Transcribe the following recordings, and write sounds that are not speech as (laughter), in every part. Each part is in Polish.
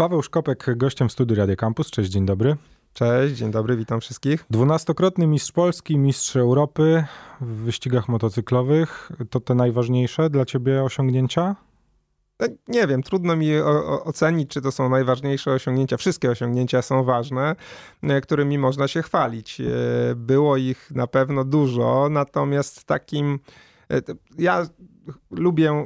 Paweł Szkopek, gościem studiu Radio Campus. Cześć, dzień dobry. Cześć, dzień dobry, witam wszystkich. Dwunastokrotny mistrz Polski, mistrz Europy w wyścigach motocyklowych. To te najważniejsze dla ciebie osiągnięcia? No, nie wiem, trudno mi ocenić, czy to są najważniejsze osiągnięcia. Wszystkie osiągnięcia są ważne, e, którymi można się chwalić. E, było ich na pewno dużo, natomiast takim. E, ja lubię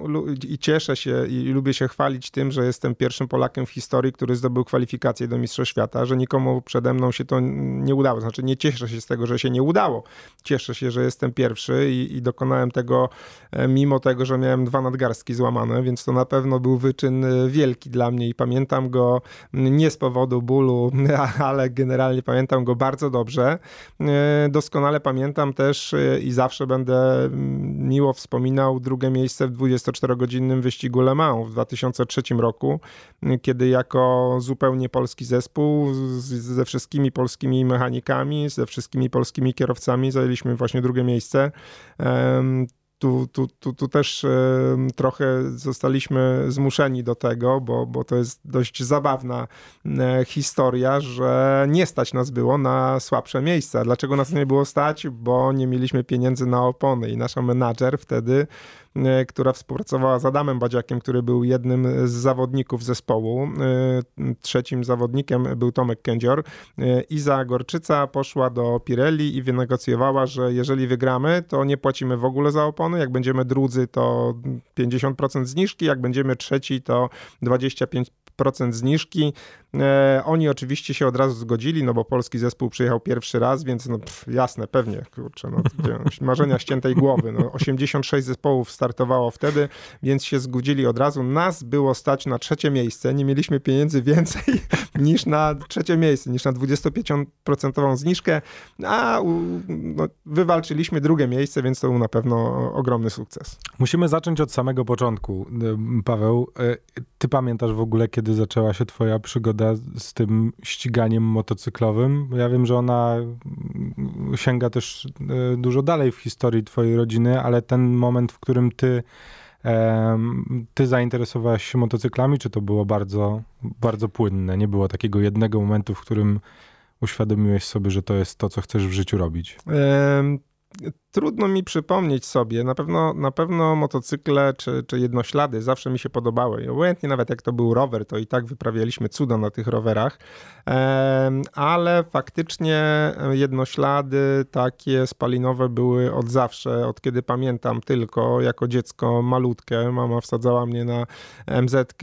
i cieszę się i lubię się chwalić tym, że jestem pierwszym Polakiem w historii, który zdobył kwalifikację do Mistrzostw Świata, że nikomu przede mną się to nie udało. Znaczy nie cieszę się z tego, że się nie udało. Cieszę się, że jestem pierwszy i, i dokonałem tego e, mimo tego, że miałem dwa nadgarstki złamane, więc to na pewno był wyczyn e, wielki dla mnie i pamiętam go nie z powodu bólu, (laughs) ale generalnie pamiętam go bardzo dobrze. E, doskonale pamiętam też i zawsze będę miło wspominał drugie miejsce w 24-godzinnym wyścigu Le Mans w 2003 roku, kiedy jako zupełnie polski zespół z, ze wszystkimi polskimi mechanikami, ze wszystkimi polskimi kierowcami zajęliśmy właśnie drugie miejsce tu, tu, tu, tu też trochę zostaliśmy zmuszeni do tego, bo, bo to jest dość zabawna e, historia, że nie stać nas było na słabsze miejsca. Dlaczego nas nie było stać? Bo nie mieliśmy pieniędzy na opony i nasza menadżer wtedy która współpracowała z Adamem Badziakiem, który był jednym z zawodników zespołu. E, trzecim zawodnikiem był Tomek Kędzior. E, Iza Gorczyca poszła do Pirelli i wynegocjowała, że jeżeli wygramy, to nie płacimy w ogóle za opony. Jak będziemy drudzy, to 50% zniżki, jak będziemy trzeci, to 25% zniżki. E, oni oczywiście się od razu zgodzili, no bo polski zespół przyjechał pierwszy raz, więc no pff, jasne, pewnie, kurczę, no, marzenia ściętej głowy. No, 86 zespołów startowało wtedy, więc się zgodzili od razu. Nas było stać na trzecie miejsce, nie mieliśmy pieniędzy więcej (laughs) niż na trzecie miejsce, niż na 25% zniżkę, a no, wywalczyliśmy drugie miejsce, więc to był na pewno ogromny sukces. Musimy zacząć od samego początku. Paweł, e, ty pamiętasz w ogóle, kiedy zaczęła się twoja przygoda z tym ściganiem motocyklowym. Ja wiem, że ona sięga też e, dużo dalej w historii twojej rodziny, ale ten moment, w którym ty ty zainteresowałeś się motocyklami, czy to było bardzo, bardzo płynne? Nie było takiego jednego momentu, w którym uświadomiłeś sobie, że to jest to, co chcesz w życiu robić? Trudno mi przypomnieć sobie, na pewno, na pewno motocykle czy, czy jednoślady zawsze mi się podobały. Obojętnie nawet jak to był rower, to i tak wyprawialiśmy cuda na tych rowerach, ale faktycznie jednoślady takie spalinowe były od zawsze, od kiedy pamiętam tylko jako dziecko malutkie. Mama wsadzała mnie na MZ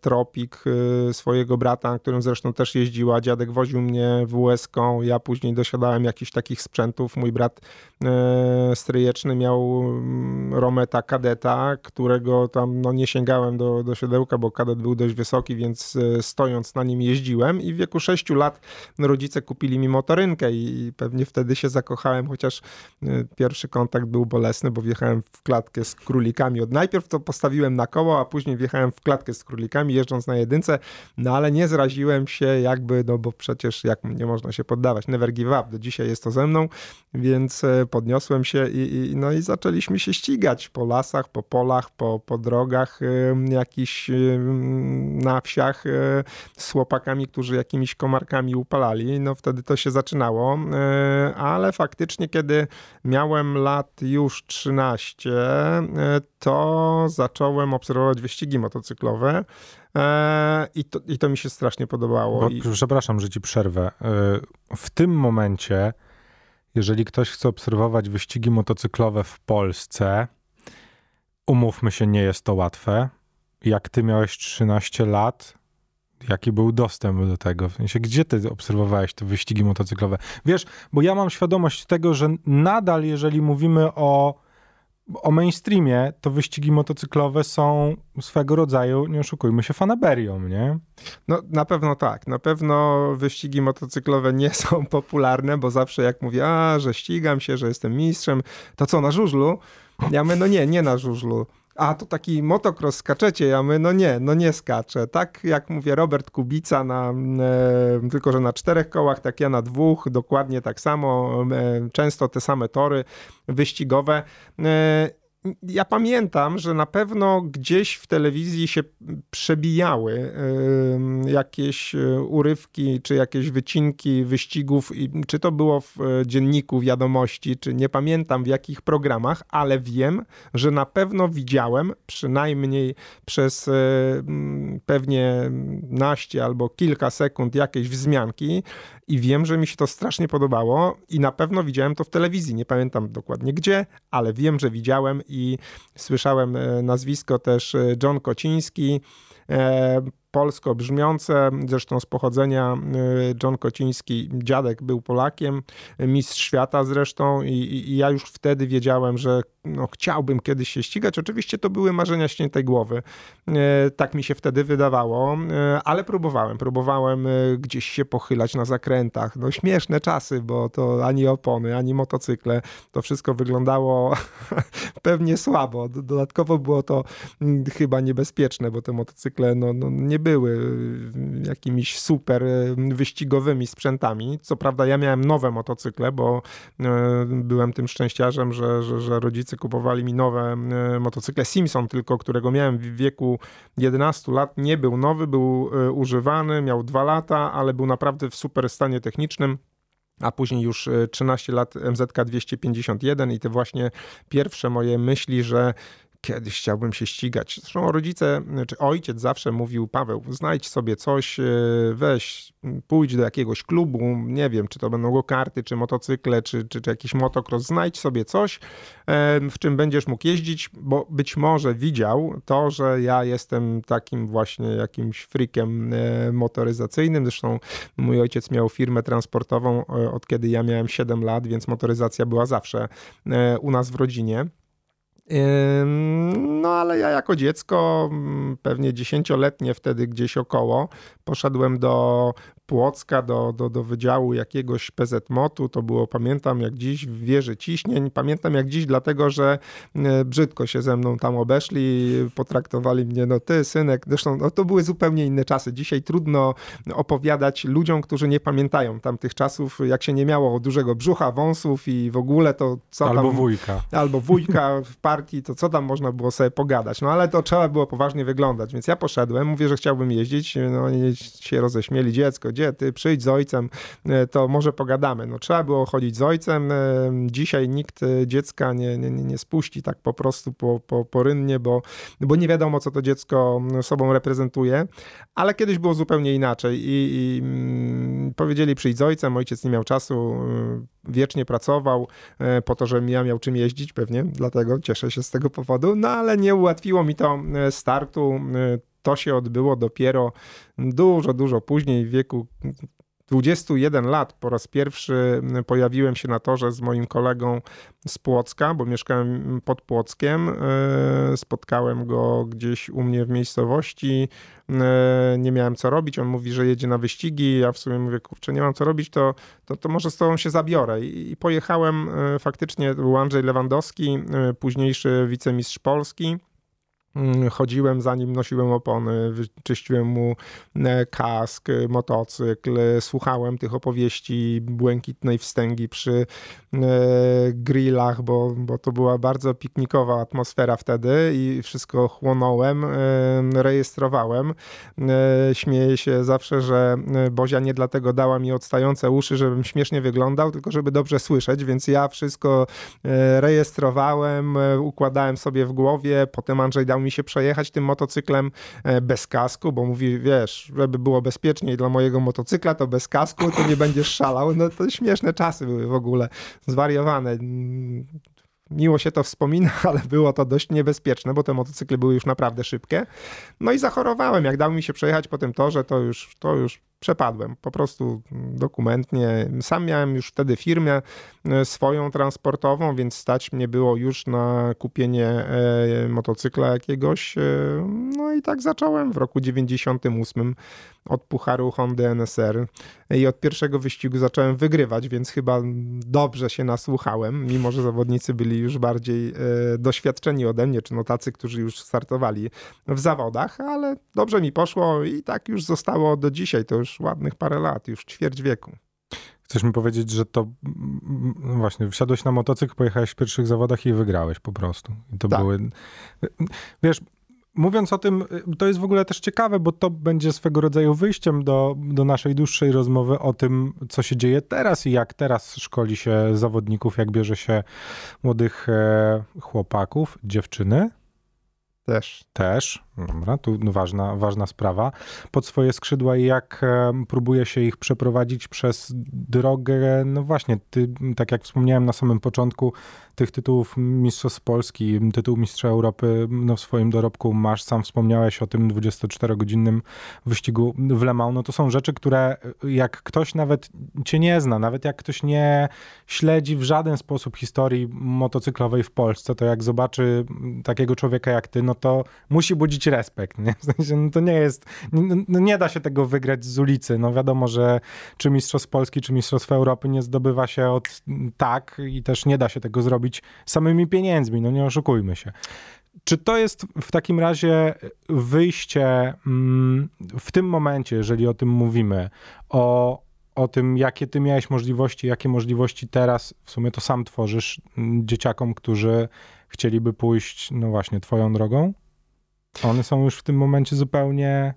Tropik y, swojego brata, na którym zresztą też jeździła. Dziadek woził mnie WS-ką, ja później dosiadałem jakichś takich sprzętów. Mój brat stryjeczny miał mm, Rometa kadeta, którego tam no, nie sięgałem do, do siodełka, bo kadet był dość wysoki, więc e, stojąc na nim jeździłem i w wieku 6 lat rodzice kupili mi motorynkę i pewnie wtedy się zakochałem, chociaż e, pierwszy kontakt był bolesny, bo wjechałem w klatkę z królikami. Od najpierw to postawiłem na koło, a później wjechałem w klatkę z królikami, jeżdżąc na jedynce, no ale nie zraziłem się jakby, no bo przecież jak nie można się poddawać, never give up, do dzisiaj jest to ze mną, więc e, podniosłem się i, i, no i zaczęliśmy się ścigać po lasach, po polach, po, po drogach jakichś na wsiach e, z chłopakami, którzy jakimiś komarkami upalali. No wtedy to się zaczynało, e, ale faktycznie kiedy miałem lat już 13, e, to zacząłem obserwować wyścigi motocyklowe. I to, I to mi się strasznie podobało. Bo, I... Przepraszam, że ci przerwę. W tym momencie jeżeli ktoś chce obserwować wyścigi motocyklowe w Polsce, umówmy się, nie jest to łatwe. Jak ty miałeś 13 lat, jaki był dostęp do tego? W sensie, gdzie ty obserwowałeś te wyścigi motocyklowe? Wiesz, bo ja mam świadomość tego, że nadal, jeżeli mówimy o o mainstreamie to wyścigi motocyklowe są swego rodzaju, nie oszukujmy się, fanaberią, nie? No na pewno tak. Na pewno wyścigi motocyklowe nie są (laughs) popularne, bo zawsze jak mówię, a, że ścigam się, że jestem mistrzem, to co, na żużlu? Ja mówię, no nie, nie na żużlu a to taki motocross skaczecie, a my no nie, no nie skaczę. Tak jak mówię Robert Kubica, na, e, tylko że na czterech kołach, tak ja na dwóch, dokładnie tak samo, e, często te same tory wyścigowe. E, ja pamiętam, że na pewno gdzieś w telewizji się przebijały jakieś e, urywki, czy jakieś wycinki wyścigów, czy to było w e, dzienniku wiadomości, czy nie pamiętam w jakich programach, ale wiem, że na pewno widziałem przynajmniej przez e, pewnie naście albo kilka sekund jakieś wzmianki i wiem, że mi się to strasznie podobało i na pewno widziałem to w telewizji. Nie pamiętam dokładnie gdzie, ale wiem, że widziałem i słyszałem e, nazwisko też e, John Kociński e, polsko brzmiące, zresztą z pochodzenia John Kociński, dziadek był Polakiem, mistrz świata zresztą i, i, ja już wtedy wiedziałem, że no, chciałbym kiedyś się ścigać. Oczywiście to były marzenia śniętej głowy. E, tak mi się wtedy wydawało, e, ale próbowałem. Próbowałem gdzieś się pochylać na zakrętach. No śmieszne czasy, bo to ani opony, ani motocykle. To wszystko wyglądało (laughs) pewnie słabo. Dodatkowo było to mm, chyba niebezpieczne, bo te motocykle no, no, nie były jakimiś super wyścigowymi sprzętami. Co prawda ja miałem nowe motocykle, bo byłem tym szczęściarzem, że, że, że rodzice kupowali mi nowe motocykle. Simpson tylko, którego miałem w wieku 11 lat, nie był nowy, był używany, miał dwa lata, ale był naprawdę w super stanie technicznym a później już 13 e, lat MZK 251 i te właśnie pierwsze moje myśli, że kiedyś chciałbym się ścigać. Zresztą rodzice, czy ojciec zawsze mówił, Paweł, znajdź sobie coś, e, weź, pójdź do jakiegoś klubu, nie wiem, czy to będą go karty, czy motocykle, czy, czy, czy jakiś motocross, znajdź sobie coś, e, w czym będziesz mógł jeździć, bo być może widział to, że ja jestem takim właśnie jakimś freakiem e, motoryzacyjnym. Zresztą mój ojciec miał firmę transportową od kiedy ja miałem 7 lat, więc motoryzacja była zawsze u nas w rodzinie. No ale ja jako dziecko, mm, pewnie dziesięcioletnie wtedy gdzieś około, poszedłem do Płocka do, do, do wydziału jakiegoś PZMOT-u. To było, pamiętam jak dziś, w wieży ciśnień. Pamiętam jak dziś, dlatego że e, brzydko się ze mną tam obeszli, potraktowali mnie, no ty, synek. Zresztą no, to były zupełnie inne czasy. Dzisiaj trudno opowiadać ludziom, którzy nie pamiętają tamtych czasów, jak się nie miało dużego brzucha, wąsów i w ogóle to co albo tam... Albo wujka. Albo wujka w (laughs) partii, to co tam można było sobie pogadać. No ale to trzeba było poważnie wyglądać, więc ja poszedłem, mówię, że chciałbym jeździć, no oni się roześmieli, dziecko, gdzie ty przyjdź z ojcem, e, to może pogadamy. No trzeba było chodzić z ojcem. E, dzisiaj nikt e, dziecka nie, nie, nie spuści tak po prostu po, po, po rynnie, bo, bo nie wiadomo, co to dziecko sobą reprezentuje. Ale kiedyś było zupełnie inaczej i, i mm, powiedzieli przyjdź z ojcem, ojciec nie miał czasu, wiecznie pracował po to, żebym ja miał czym jeździć pewnie, dlatego cieszę się z tego powodu, no ale nie ułatwiło mi to startu. To się odbyło dopiero dużo, dużo później, w wieku 21 lat po raz pierwszy pojawiłem się na torze z moim kolegą z Płocka, bo mieszkałem pod Płockiem. E, spotkałem go gdzieś u mnie w miejscowości. E, nie miałem co robić. On mówi, że jedzie na wyścigi. Ja w sumie mówię, kurczę, nie mam co robić, to, to, to może z tobą się zabiorę. I pojechałem e, faktycznie, był Andrzej Lewandowski, późniejszy wicemistrz Polski. Mm, chodziłem za nim, nosiłem opony, czyściłem mu e, kask, motocykl, słuchałem tych opowieści błękitnej wstęgi przy e, grillach, bo, bo to była bardzo piknikowa atmosfera wtedy i wszystko chłonąłem, e, rejestrowałem. Śmieję się zawsze, że Bozia nie dlatego dała mi odstające uszy, żebym śmiesznie wyglądał, tylko żeby dobrze słyszeć, więc ja wszystko rejestrowałem, układałem sobie w głowie, potem Andrzej dał mi się przejechać tym motocyklem e, bez kasku, bo mówi, wiesz, żeby było bezpieczniej dla mojego motocykla, to bez kasku, to nie będziesz szalał. No to śmieszne czasy były w ogóle, zwariowane miło się to wspomina, (laughs) ale było to dość niebezpieczne, bo te motocykle były już naprawdę szybkie. No i zachorowałem. Jak dał mi się przejechać po tym torze, to już, to już przepadłem. Po prostu dokumentnie. Sam miałem już wtedy firmę e, swoją transportową, więc stać mnie było już na kupienie e, motocykla jakiegoś. E, no i tak zacząłem w roku 98 od pucharu Honda NSR i od pierwszego wyścigu zacząłem wygrywać, więc chyba dobrze się nasłuchałem, mimo że zawodnicy byli już bardziej doświadczeni ode mnie, czy no tacy, którzy już startowali w zawodach, ale dobrze mi poszło i tak już zostało do dzisiaj. To już ładnych parę lat, już ćwierć wieku. Chcesz mi powiedzieć, że to no właśnie, wsiadłeś na motocykl, pojechałeś w pierwszych zawodach i wygrałeś po prostu. I to tak. były. Wiesz, mówiąc o tym, to jest w ogóle też ciekawe, bo to będzie swego rodzaju wyjściem do, do naszej dłuższej rozmowy o tym, co się dzieje teraz i jak teraz szkoli się zawodników, jak bierze się młodych e, chłopaków, dziewczyny. Też. Też, dobra, tu ważna, ważna sprawa. Pod swoje skrzydła i jak e, próbuje się ich przeprowadzić przez drogę, no właśnie, ty, tak jak wspomniałem na samym początku, tych tytułów Mistrzostw Polski, tytuł Mistrza Europy no w swoim dorobku masz, sam wspomniałeś o tym 24-godzinnym wyścigu w Le Mans, no to są rzeczy, które jak ktoś nawet cię nie zna, nawet jak ktoś nie śledzi w żaden sposób historii motocyklowej w Polsce, to jak zobaczy takiego człowieka jak ty, no to musi budzić respekt, nie? (laughs) W sensie, no to nie jest, no, no nie da się tego wygrać z ulicy, no wiadomo, że czy Mistrzostw Polski, czy Mistrzostw Europy nie zdobywa się od tak i też nie da się tego zrobić robić samymi pieniędzmi, no nie oszukujmy się. Czy to jest w takim razie wyjście mm, w tym momencie, jeżeli o tym mówimy, o, o tym, jakie ty miałeś możliwości, jakie możliwości teraz w sumie to sam tworzysz mm, dzieciakom, którzy chcieliby pójść, no właśnie, twoją drogą? One są już w tym momencie zupełnie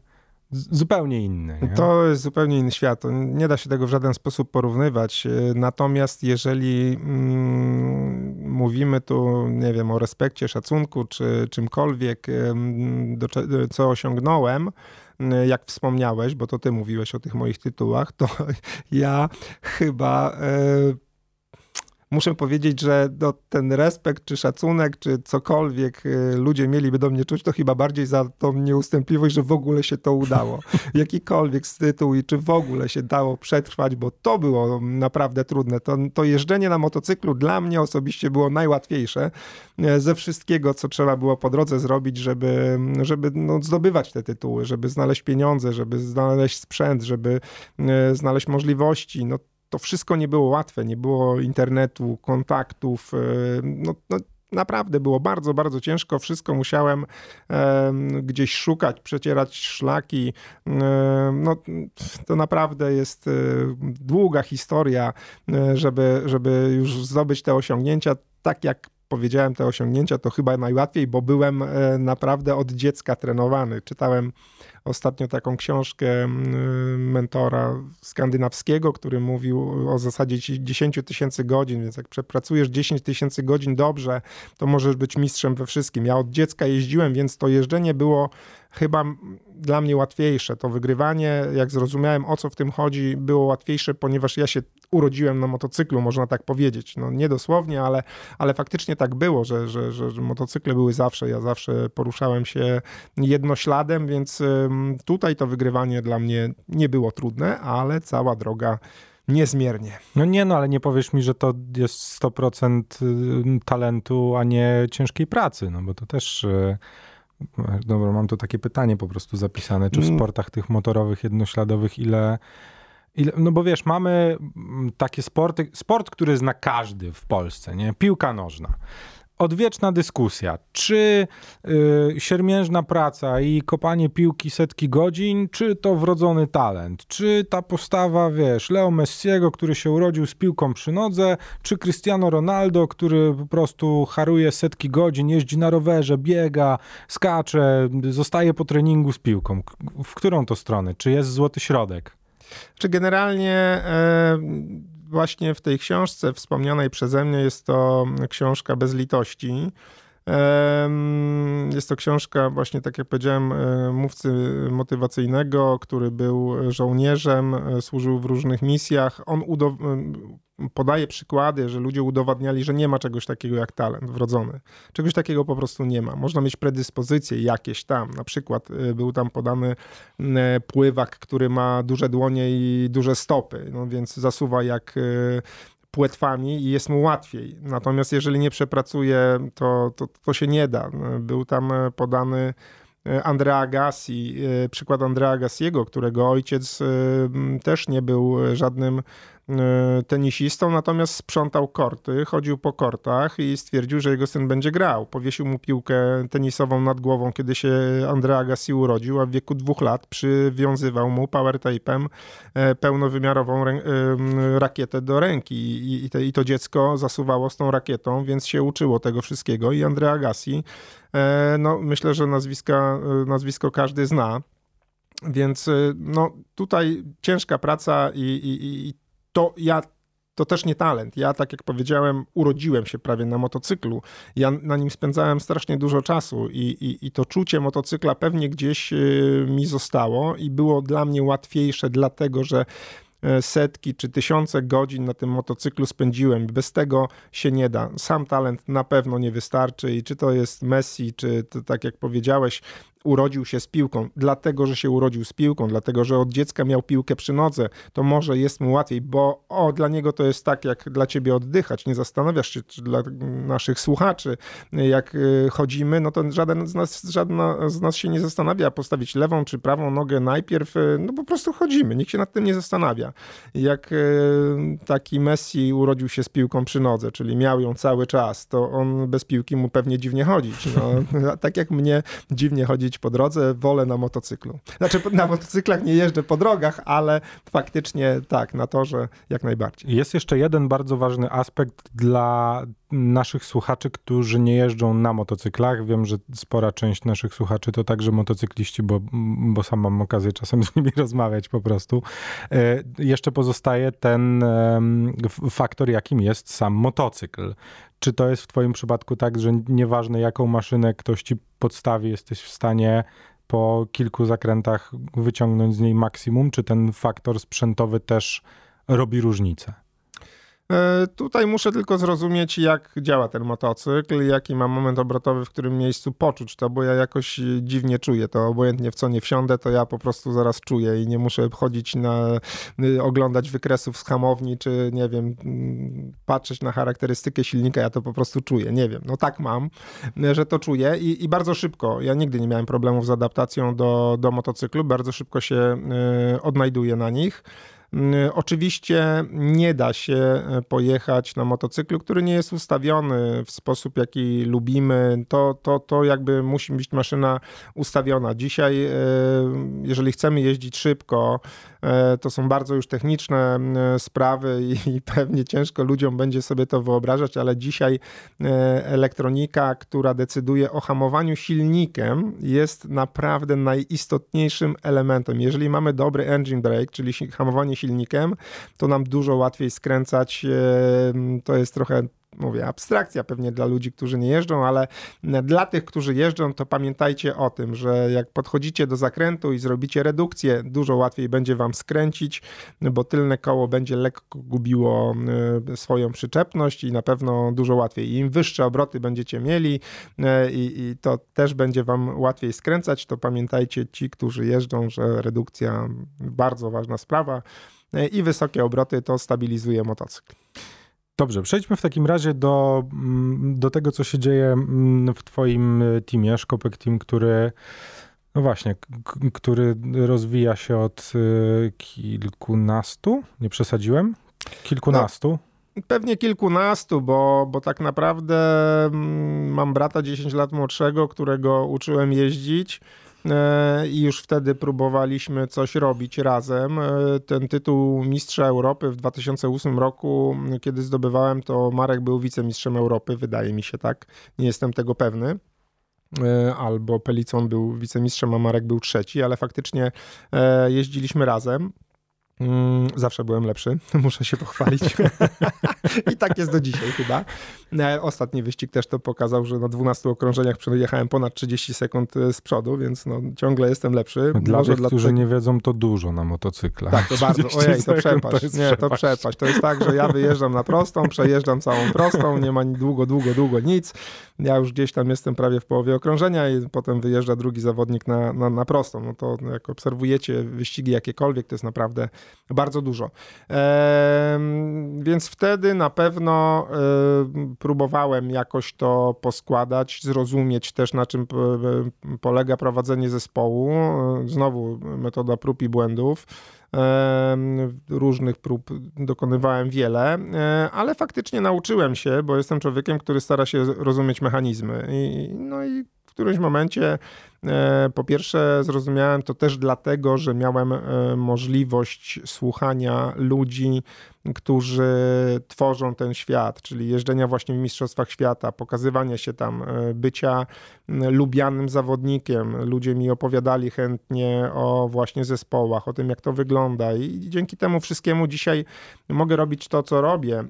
zupełnie inny. Nie? To jest zupełnie inny świat. Nie da się tego w żaden sposób porównywać. Natomiast jeżeli mm, mówimy tu, nie wiem, o respekcie, szacunku czy czymkolwiek, do, co osiągnąłem, jak wspomniałeś, bo to ty mówiłeś o tych moich tytułach, to (laughs) ja chyba e, muszę powiedzieć, że no, ten respekt, czy szacunek, czy cokolwiek y, ludzie mieliby do mnie czuć, to chyba bardziej za tą nieustępliwość, że w ogóle się to udało. (laughs) Jakikolwiek tytuł i czy w ogóle się dało przetrwać, bo to było naprawdę trudne. To, to jeżdżenie na motocyklu dla mnie osobiście było najłatwiejsze e, ze wszystkiego, co trzeba było po drodze zrobić, żeby, żeby no, zdobywać te tytuły, żeby znaleźć pieniądze, żeby znaleźć sprzęt, żeby e, znaleźć możliwości. No, to wszystko nie było łatwe, nie było internetu, kontaktów. E, no, no naprawdę było bardzo, bardzo ciężko. Wszystko musiałem e, gdzieś szukać, przecierać szlaki. E, no, to naprawdę jest e, długa historia, e, żeby, żeby już zdobyć te osiągnięcia. Tak jak powiedziałem, te osiągnięcia to chyba najłatwiej, bo byłem e, naprawdę od dziecka trenowany. Czytałem ostatnio taką książkę mm, mentora skandynawskiego, który mówił o zasadzie 10 tysięcy godzin, więc jak przepracujesz 10 tysięcy godzin dobrze, to możesz być mistrzem we wszystkim. Ja od dziecka jeździłem, więc to jeżdżenie było chyba dla mnie łatwiejsze. To wygrywanie, jak zrozumiałem o co w tym chodzi, było łatwiejsze, ponieważ ja się urodziłem na motocyklu, można tak powiedzieć. No nie dosłownie, ale, ale faktycznie tak było, że, że, że, że motocykle były zawsze. Ja zawsze poruszałem się jednośladem, więc tutaj to wygrywanie dla mnie nie było trudne, ale cała droga niezmiernie. No nie, no ale nie powiesz mi, że to jest 100% y, talentu, a nie ciężkiej pracy, no bo to też... Dobra, mam tu takie pytanie po prostu zapisane. Czy w mm. sportach tych motorowych, jednośladowych, ile, ile. No bo wiesz, mamy mm, takie sporty. Sport, który zna każdy w Polsce, nie? Piłka nożna odwieczna dyskusja, czy y, siermiężna praca i kopanie piłki setki godzin, czy to wrodzony talent, czy ta postawa, wiesz, Leo Messiego, który się urodził z piłką przy nodze, czy Cristiano Ronaldo, który po prostu haruje setki godzin, jeździ na rowerze, biega, skacze, zostaje po treningu z piłką. W którą to stronę? Czy jest złoty środek? Czy generalnie... E, właśnie w tej książce wspomnianej przeze mnie jest to książka bez litości. Jest to książka, właśnie tak jak powiedziałem, e, mówcy motywacyjnego, który był żołnierzem, e, służył w różnych misjach. On podaje przykłady, że ludzie udowadniali, że nie ma czegoś takiego jak talent wrodzony. Czegoś takiego po prostu nie ma. Można mieć predyspozycje jakieś tam. Na przykład e, był tam podany pływak, który ma duże dłonie i duże stopy, no więc zasuwa jak płetwami i jest mu łatwiej. Natomiast jeżeli nie przepracuje, to, to, to się nie da. Był tam podany Andrea Gassi, e, przykład Andrea Gassiego, którego ojciec też nie był żadnym tenisistą, natomiast sprzątał korty, chodził po kortach i stwierdził, że jego syn będzie grał. Powiesił mu piłkę tenisową nad głową, kiedy się Andrea Gassi urodził, a w wieku dwóch lat przywiązywał mu power tape'em pełnowymiarową rakietę do ręki i, to dziecko zasuwało z tą rakietą, więc się uczyło tego wszystkiego i Andrea Agassi, e, no myślę, że nazwiska, e, nazwisko każdy zna, więc e, no tutaj ciężka praca i, i, i to ja to też nie talent. Ja, tak jak powiedziałem, urodziłem się prawie na motocyklu. Ja na nim spędzałem strasznie dużo czasu i, i, i, to czucie motocykla pewnie gdzieś mi zostało i było dla mnie łatwiejsze, dlatego że E, setki czy tysiące godzin na tym motocyklu spędziłem. Bez tego się nie da. Sam talent na pewno nie wystarczy i czy to jest Messi, czy to, tak jak powiedziałeś, urodził się z piłką, dlatego że się urodził z piłką, dlatego że od dziecka miał piłkę przy nodze, to może jest mu łatwiej, bo o, dla niego to jest tak, jak dla ciebie oddychać. Nie zastanawiasz się, czy dla naszych słuchaczy, jak y, chodzimy, no to żaden z nas, żadna z nas się nie zastanawia, postawić lewą czy prawą nogę najpierw, y, no po prostu chodzimy, nikt się nad tym nie zastanawia. Jak y, taki Messi urodził się z piłką przy nodze, czyli miał ją cały czas, to on bez piłki mu pewnie dziwnie chodzić. No, (laughs) tak jak mnie dziwnie chodzić po drodze, wolę na motocyklu. Znaczy na motocyklach nie jeżdżę po drogach, ale faktycznie tak, na torze jak najbardziej. Jest jeszcze jeden bardzo ważny aspekt dla naszych słuchaczy, którzy nie jeżdżą na motocyklach. Wiem, że spora część naszych słuchaczy to także motocykliści, bo, bo sam mam okazję czasem (laughs) z nimi rozmawiać po prostu. E, jeszcze pozostaje ten faktor, jakim jest sam motocykl. Czy to jest w Twoim przypadku tak, że nieważne jaką maszynę ktoś ci podstawi, jesteś w stanie po kilku zakrętach wyciągnąć z niej maksimum? Czy ten faktor sprzętowy też robi różnicę? E, tutaj muszę tylko zrozumieć, jak działa ten motocykl, jaki mam moment obrotowy, w którym miejscu poczuć to, bo ja jakoś dziwnie czuję to. Obojętnie w co nie wsiądę, to ja po prostu zaraz czuję i nie muszę chodzić na, y, oglądać wykresów z hamowni, czy nie wiem, mm, patrzeć na charakterystykę silnika, ja to po prostu czuję. Nie wiem, no tak mam, że to czuję i, i bardzo szybko. Ja nigdy nie miałem problemów z adaptacją do, do motocyklu, bardzo szybko się odnajduję na nich. Oczywiście nie da się e, pojechać na motocyklu, który nie jest ustawiony w sposób, jaki lubimy. To, to, to jakby musi być maszyna ustawiona. Dzisiaj, e, jeżeli chcemy jeździć szybko, to są bardzo już techniczne sprawy (laughs) i pewnie ciężko ludziom będzie sobie to wyobrażać, ale dzisiaj elektronika, która decyduje o hamowaniu silnikiem, jest naprawdę najistotniejszym elementem. Jeżeli mamy dobry engine brake, czyli hamowanie silnikiem, to nam dużo łatwiej skręcać. To jest trochę mówię, abstrakcja pewnie dla ludzi, którzy nie jeżdżą, ale dla tych, którzy jeżdżą, to pamiętajcie o tym, że jak podchodzicie do zakrętu i zrobicie redukcję, dużo łatwiej będzie wam skręcić, bo tylne koło będzie lekko gubiło e, swoją przyczepność i na pewno dużo łatwiej. Im wyższe obroty będziecie mieli e, i, i to też będzie wam łatwiej skręcać, to pamiętajcie ci, którzy jeżdżą, że redukcja bardzo ważna sprawa e, i wysokie obroty to stabilizuje motocykl. Dobrze, przejdźmy w takim razie do, mm, do tego, co się dzieje mm, w Twoim e, teamie, Szkopek Team, który, no właśnie, który rozwija się od e, kilkunastu, nie przesadziłem? Kilkunastu. No, pewnie kilkunastu, bo, bo tak naprawdę mm, mam brata 10 lat młodszego, którego uczyłem jeździć. E, i już wtedy próbowaliśmy coś robić razem. E, ten tytuł Mistrza Europy w 2008 roku, kiedy zdobywałem, to Marek był wicemistrzem Europy, wydaje mi się tak, nie jestem tego pewny e, albo Pelicon był wicemistrzem, a Marek był trzeci, ale faktycznie jeździliśmy razem. Mm, zawsze byłem lepszy, (laughs) muszę się pochwalić. (laughs) I tak jest do dzisiaj chyba. E, ostatni wyścig też to pokazał, że na 12 okrążeniach przejechałem ponad 30 sekund e, z przodu, więc no, ciągle jestem lepszy. Dla Może tych, dla którzy nie wiedzą, to dużo na motocyklach. Tak, to (laughs) bardzo. Ojej, to przepaść. To nie, to przepaść. To jest tak, że ja wyjeżdżam na prostą, przejeżdżam całą prostą, nie ma długo, długo, długo nic. Ja już gdzieś tam jestem prawie w połowie okrążenia i potem wyjeżdża drugi zawodnik na, na, na prostą. No to jak obserwujecie wyścigi jakiekolwiek, to jest naprawdę bardzo dużo. Więc wtedy na pewno próbowałem jakoś to poskładać, zrozumieć też na czym polega prowadzenie zespołu. Znowu metoda prób i błędów. Różnych prób dokonywałem wiele, e, ale faktycznie nauczyłem się, bo jestem człowiekiem, który stara się rozumieć mechanizmy. I, no i którymś momencie E, po pierwsze, zrozumiałem to też dlatego, że miałem e, możliwość słuchania ludzi, którzy tworzą ten świat, czyli jeżdżenia właśnie w Mistrzostwach Świata, pokazywania się tam, e, bycia lubianym zawodnikiem. Ludzie mi opowiadali chętnie o właśnie zespołach, o tym, jak to wygląda, i dzięki temu wszystkiemu dzisiaj mogę robić to, co robię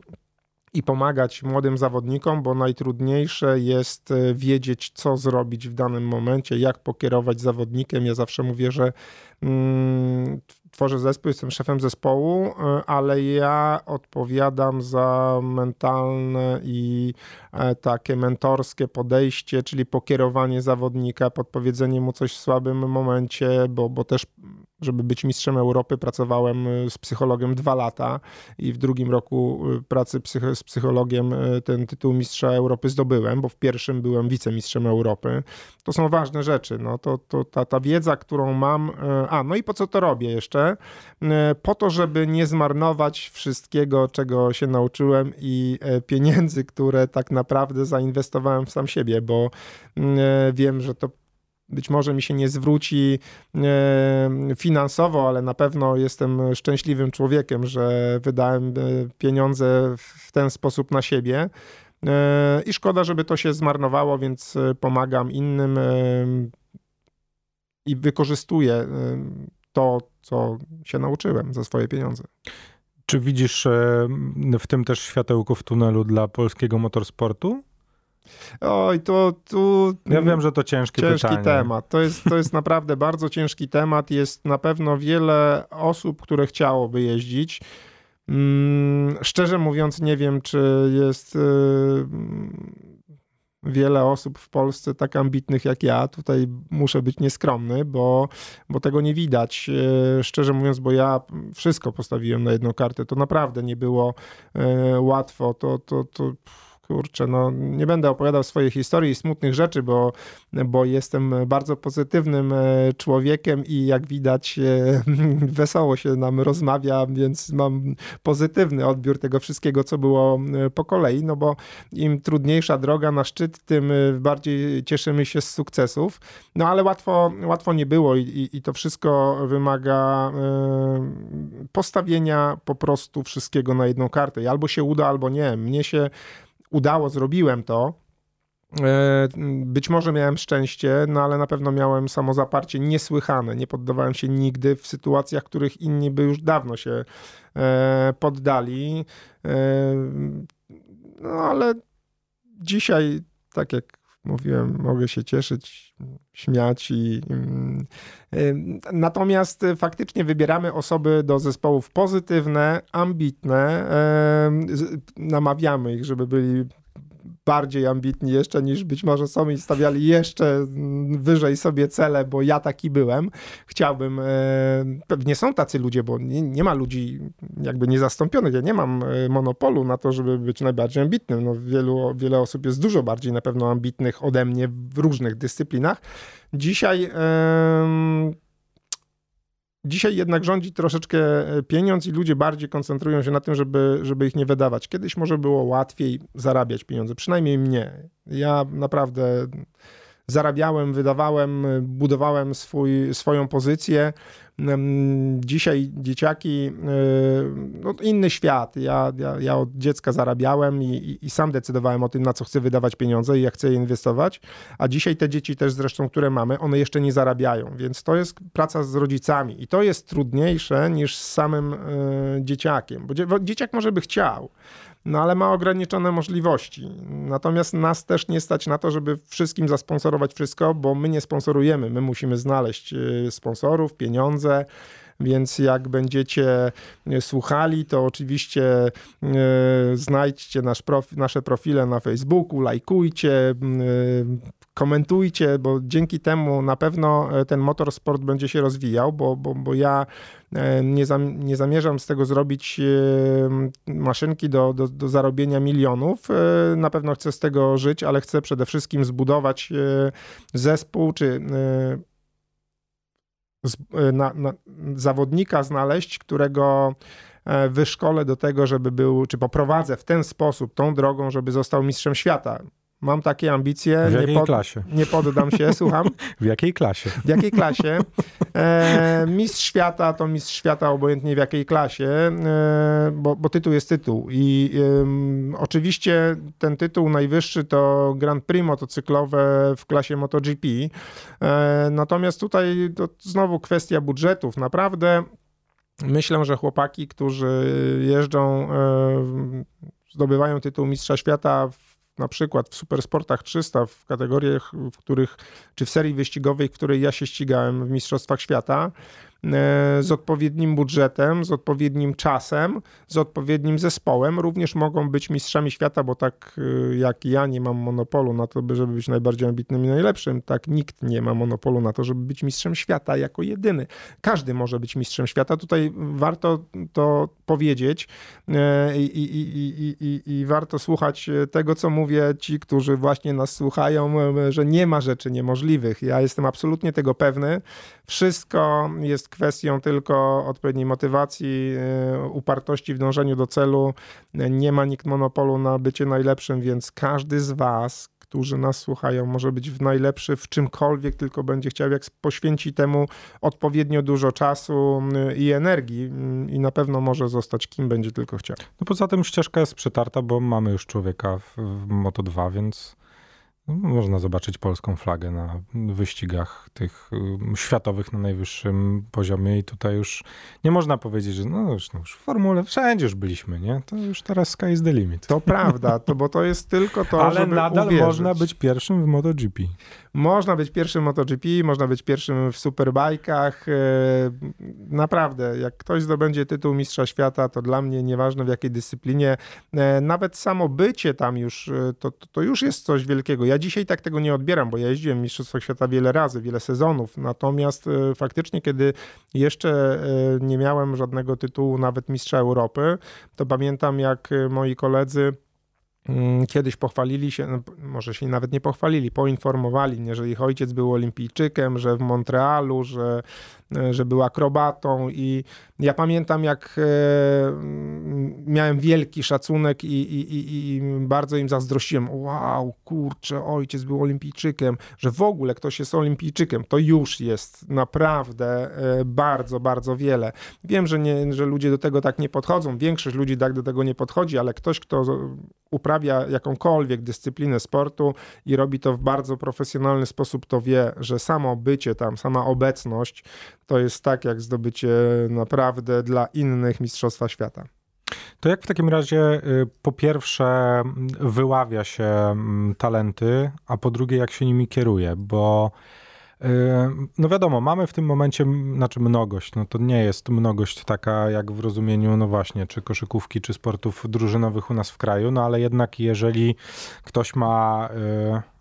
i pomagać młodym zawodnikom, bo najtrudniejsze jest e, wiedzieć, co zrobić w danym momencie, jak pokierować zawodnikiem. Ja zawsze mówię, że mm, tworzę zespół, jestem szefem zespołu, e, ale ja odpowiadam za mentalne i e, takie mentorskie podejście, czyli pokierowanie zawodnika, podpowiedzenie mu coś w słabym momencie, bo, bo też żeby być mistrzem Europy, pracowałem y, z psychologiem dwa lata i w drugim roku pracy psych z psychologiem ten tytuł mistrza Europy zdobyłem, bo w pierwszym byłem wicemistrzem Europy. To są ważne rzeczy. No, to, to ta, ta wiedza, którą mam. A, no i po co to robię jeszcze? Po to, żeby nie zmarnować wszystkiego, czego się nauczyłem i e, pieniędzy, które tak naprawdę zainwestowałem w sam siebie, bo wiem, że to być może mi się nie zwróci e, finansowo, ale na pewno jestem szczęśliwym człowiekiem, że wydałem e, pieniądze w ten sposób na siebie. E, I szkoda, żeby to się zmarnowało, więc pomagam innym i wykorzystuję to, co się nauczyłem za swoje pieniądze. Czy widzisz w tym też światełko w tunelu dla polskiego motorsportu? Oj, to tu. Ja wiem, że to ciężki ciężki pytanie. temat. To jest, to jest naprawdę (laughs) bardzo ciężki temat. Jest na pewno wiele osób, które chciałoby jeździć. Hmm, szczerze mówiąc, nie wiem, czy jest yy, wiele osób w Polsce tak ambitnych jak ja. Tutaj muszę być nieskromny, bo, bo tego nie widać. Yy, szczerze mówiąc, bo ja wszystko postawiłem na jedną kartę. To naprawdę nie było yy, łatwo. To, to, to kurczę, no nie będę opowiadał swojej historii i smutnych rzeczy, bo, bo jestem bardzo pozytywnym e, człowiekiem i jak widać e, (laughs) wesoło się nam rozmawia, więc mam pozytywny odbiór tego wszystkiego, co było e, po kolei, no bo im trudniejsza droga na szczyt, tym bardziej cieszymy się z sukcesów. No ale łatwo, łatwo nie było i, i, i to wszystko wymaga postawienia po prostu wszystkiego na jedną kartę. I albo się uda, albo nie. Mnie się udało, zrobiłem to. E, być może miałem szczęście, no ale na pewno miałem samozaparcie niesłychane. Nie poddawałem się nigdy w sytuacjach, których inni by już dawno się e, poddali. E, no ale dzisiaj, tak jak mówiłem, mogę się cieszyć, śmiać i. Natomiast faktycznie wybieramy osoby do zespołów pozytywne, ambitne, namawiamy ich, żeby byli bardziej ambitni jeszcze niż być może są i stawiali jeszcze wyżej sobie cele, bo ja taki byłem. Chciałbym, e, pewnie są tacy ludzie, bo nie, nie ma ludzi jakby niezastąpionych. Ja nie mam e, monopolu na to, żeby być najbardziej ambitnym. No, wielu, wiele osób jest dużo bardziej na pewno ambitnych ode mnie w różnych dyscyplinach. Dzisiaj Dzisiaj jednak rządzi troszeczkę e, pieniądz i ludzie bardziej koncentrują się na tym, żeby, żeby ich nie wydawać. Kiedyś może było łatwiej zarabiać pieniądze, przynajmniej mnie. Ja naprawdę zarabiałem, wydawałem, budowałem swój, swoją pozycję. Dzisiaj dzieciaki, e, no inny świat. Ja, ja, ja od dziecka zarabiałem i, i, i, sam decydowałem o tym, na co chcę wydawać pieniądze i jak chcę je inwestować. A dzisiaj te dzieci też zresztą, które mamy, one jeszcze nie zarabiają, więc to jest praca z rodzicami i to jest trudniejsze niż z samym y, dzieciakiem, bo dzieciak może by chciał, no ale ma ograniczone możliwości. Natomiast nas też nie stać na to, żeby wszystkim zasponsorować wszystko, bo my nie sponsorujemy. My musimy znaleźć y, sponsorów, pieniądze, więc jak będziecie słuchali, to oczywiście znajdźcie nasz nasze profile na Facebooku, lajkujcie, komentujcie, bo dzięki temu na pewno ten motorsport będzie się rozwijał, bo, bo, bo ja nie, zam, nie zamierzam z tego zrobić maszynki do, do, do zarobienia milionów. Na pewno chcę z tego żyć, ale chcę przede wszystkim zbudować zespół czy E, na, na, zawodnika znaleźć, którego e, wyszkolę do tego, żeby był, czy poprowadzę w ten sposób, tą drogą, żeby został mistrzem świata. Mam takie ambicje. W jakiej nie pod, klasie? Nie poddam się, (laughs) słucham. W jakiej klasie? W jakiej klasie? E, mistrz świata to mistrz świata, obojętnie w jakiej klasie, e, bo, bo, tytuł jest tytuł. I e, oczywiście ten tytuł najwyższy to Grand Prix motocyklowe w klasie MotoGP. E, natomiast tutaj to znowu kwestia budżetów. Naprawdę myślę, że chłopaki, którzy jeżdżą, e, zdobywają tytuł mistrza świata w na przykład w Supersportach 300, w kategoriach, w których, czy w serii wyścigowej, w której ja się ścigałem w Mistrzostwach Świata, z odpowiednim budżetem, z odpowiednim czasem, z odpowiednim zespołem. Również mogą być mistrzami świata, bo tak e, jak ja nie mam monopolu na to, żeby być najbardziej ambitnym i najlepszym, tak nikt nie ma monopolu na to, żeby być mistrzem świata jako jedyny. Każdy może być mistrzem świata. Tutaj warto to powiedzieć e, i, i, i, i, warto słuchać tego, co mówię ci, którzy właśnie nas słuchają, że nie ma rzeczy niemożliwych. Ja jestem absolutnie tego pewny. Wszystko jest kwestią tylko odpowiedniej motywacji, e, upartości w dążeniu do celu. Nie ma nikt monopolu na bycie najlepszym, więc każdy z Was, którzy nas słuchają, może być najlepszy w czymkolwiek tylko będzie chciał, jak poświęci temu odpowiednio dużo czasu i energii i na pewno może zostać kim będzie tylko chciał. No poza tym ścieżka jest przetarta, bo mamy już człowieka w, w Moto2, więc można zobaczyć polską flagę na wyścigach tych światowych na najwyższym poziomie i tutaj już nie można powiedzieć, że no już, no już w formule wszędzie już byliśmy, nie? To już teraz sky is the limit. To prawda, to, bo to jest tylko to, Ale żeby nadal uwierzyć. można być pierwszym w MotoGP. Można być pierwszym w MotoGP, można być pierwszym w superbajkach. E, naprawdę, jak ktoś zdobędzie tytuł mistrza świata, to dla mnie nieważne w jakiej dyscyplinie, e, nawet samo bycie tam już, e, to, to już jest coś wielkiego. Ja dzisiaj tak tego nie odbieram, bo ja jeździłem w Mistrzostwach Świata wiele razy, wiele sezonów, natomiast faktycznie, kiedy jeszcze nie miałem żadnego tytułu, nawet mistrza Europy, to pamiętam jak moi koledzy kiedyś pochwalili się, no, może się nawet nie pochwalili, poinformowali mnie, że ich ojciec był olimpijczykiem, że w Montrealu, że, e, że był akrobatą i ja pamiętam jak e, miałem wielki szacunek i, i, i, i bardzo im zazdrościłem. Wow, kurczę, ojciec był olimpijczykiem, że w ogóle ktoś jest olimpijczykiem, to już jest naprawdę e, bardzo, bardzo wiele. Wiem, że, nie, że ludzie do tego tak nie podchodzą, większość ludzi tak do tego nie podchodzi, ale ktoś, kto uprawia jakąkolwiek dyscyplinę sportu i robi to w bardzo profesjonalny sposób, to wie, że samo bycie tam, sama obecność to jest tak jak zdobycie naprawdę dla innych Mistrzostwa Świata. To jak w takim razie y, po pierwsze wyławia się mm, talenty, a po drugie jak się nimi kieruje, bo no wiadomo, mamy w tym momencie, znaczy mnogość, no to nie jest mnogość taka jak w rozumieniu, no właśnie, czy koszykówki, czy sportów drużynowych u nas w kraju, no ale jednak jeżeli ktoś ma...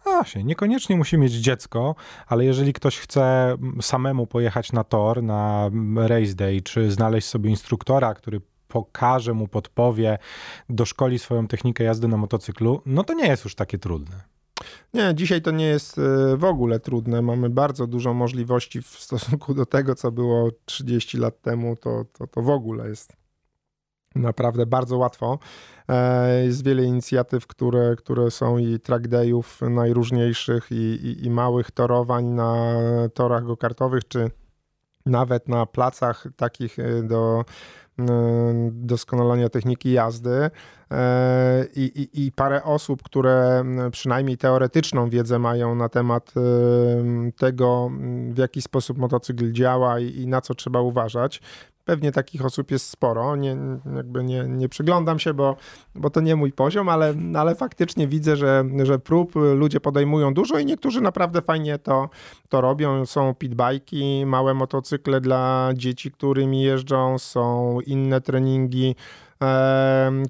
No właśnie, niekoniecznie musi mieć dziecko, ale jeżeli ktoś chce samemu pojechać na tor, na race day, czy znaleźć sobie instruktora, który pokaże mu, podpowie, doszkoli swoją technikę jazdy na motocyklu, no to nie jest już takie trudne. Nie, dzisiaj to nie jest e, w ogóle trudne. Mamy bardzo dużo możliwości w stosunku do tego, co było 30 lat temu. To, to, to w ogóle jest naprawdę bardzo łatwo. E, jest wiele inicjatyw, które, które są i track dayów najróżniejszych i, i, i małych torowań na torach go-kartowych, czy nawet na placach takich e, do doskonalenia techniki jazdy. E, i, i, i parę osób, które przynajmniej teoretyczną wiedzę mają na temat tego, w jaki sposób motocykl działa i, i na co trzeba uważać Pewnie takich osób jest sporo. Nie, jakby nie, nie przyglądam się, bo, bo to nie mój poziom, ale, ale faktycznie widzę, że, że prób ludzie podejmują dużo i niektórzy naprawdę fajnie to, to robią. Są pitbajki, małe motocykle dla dzieci, którymi jeżdżą, są inne treningi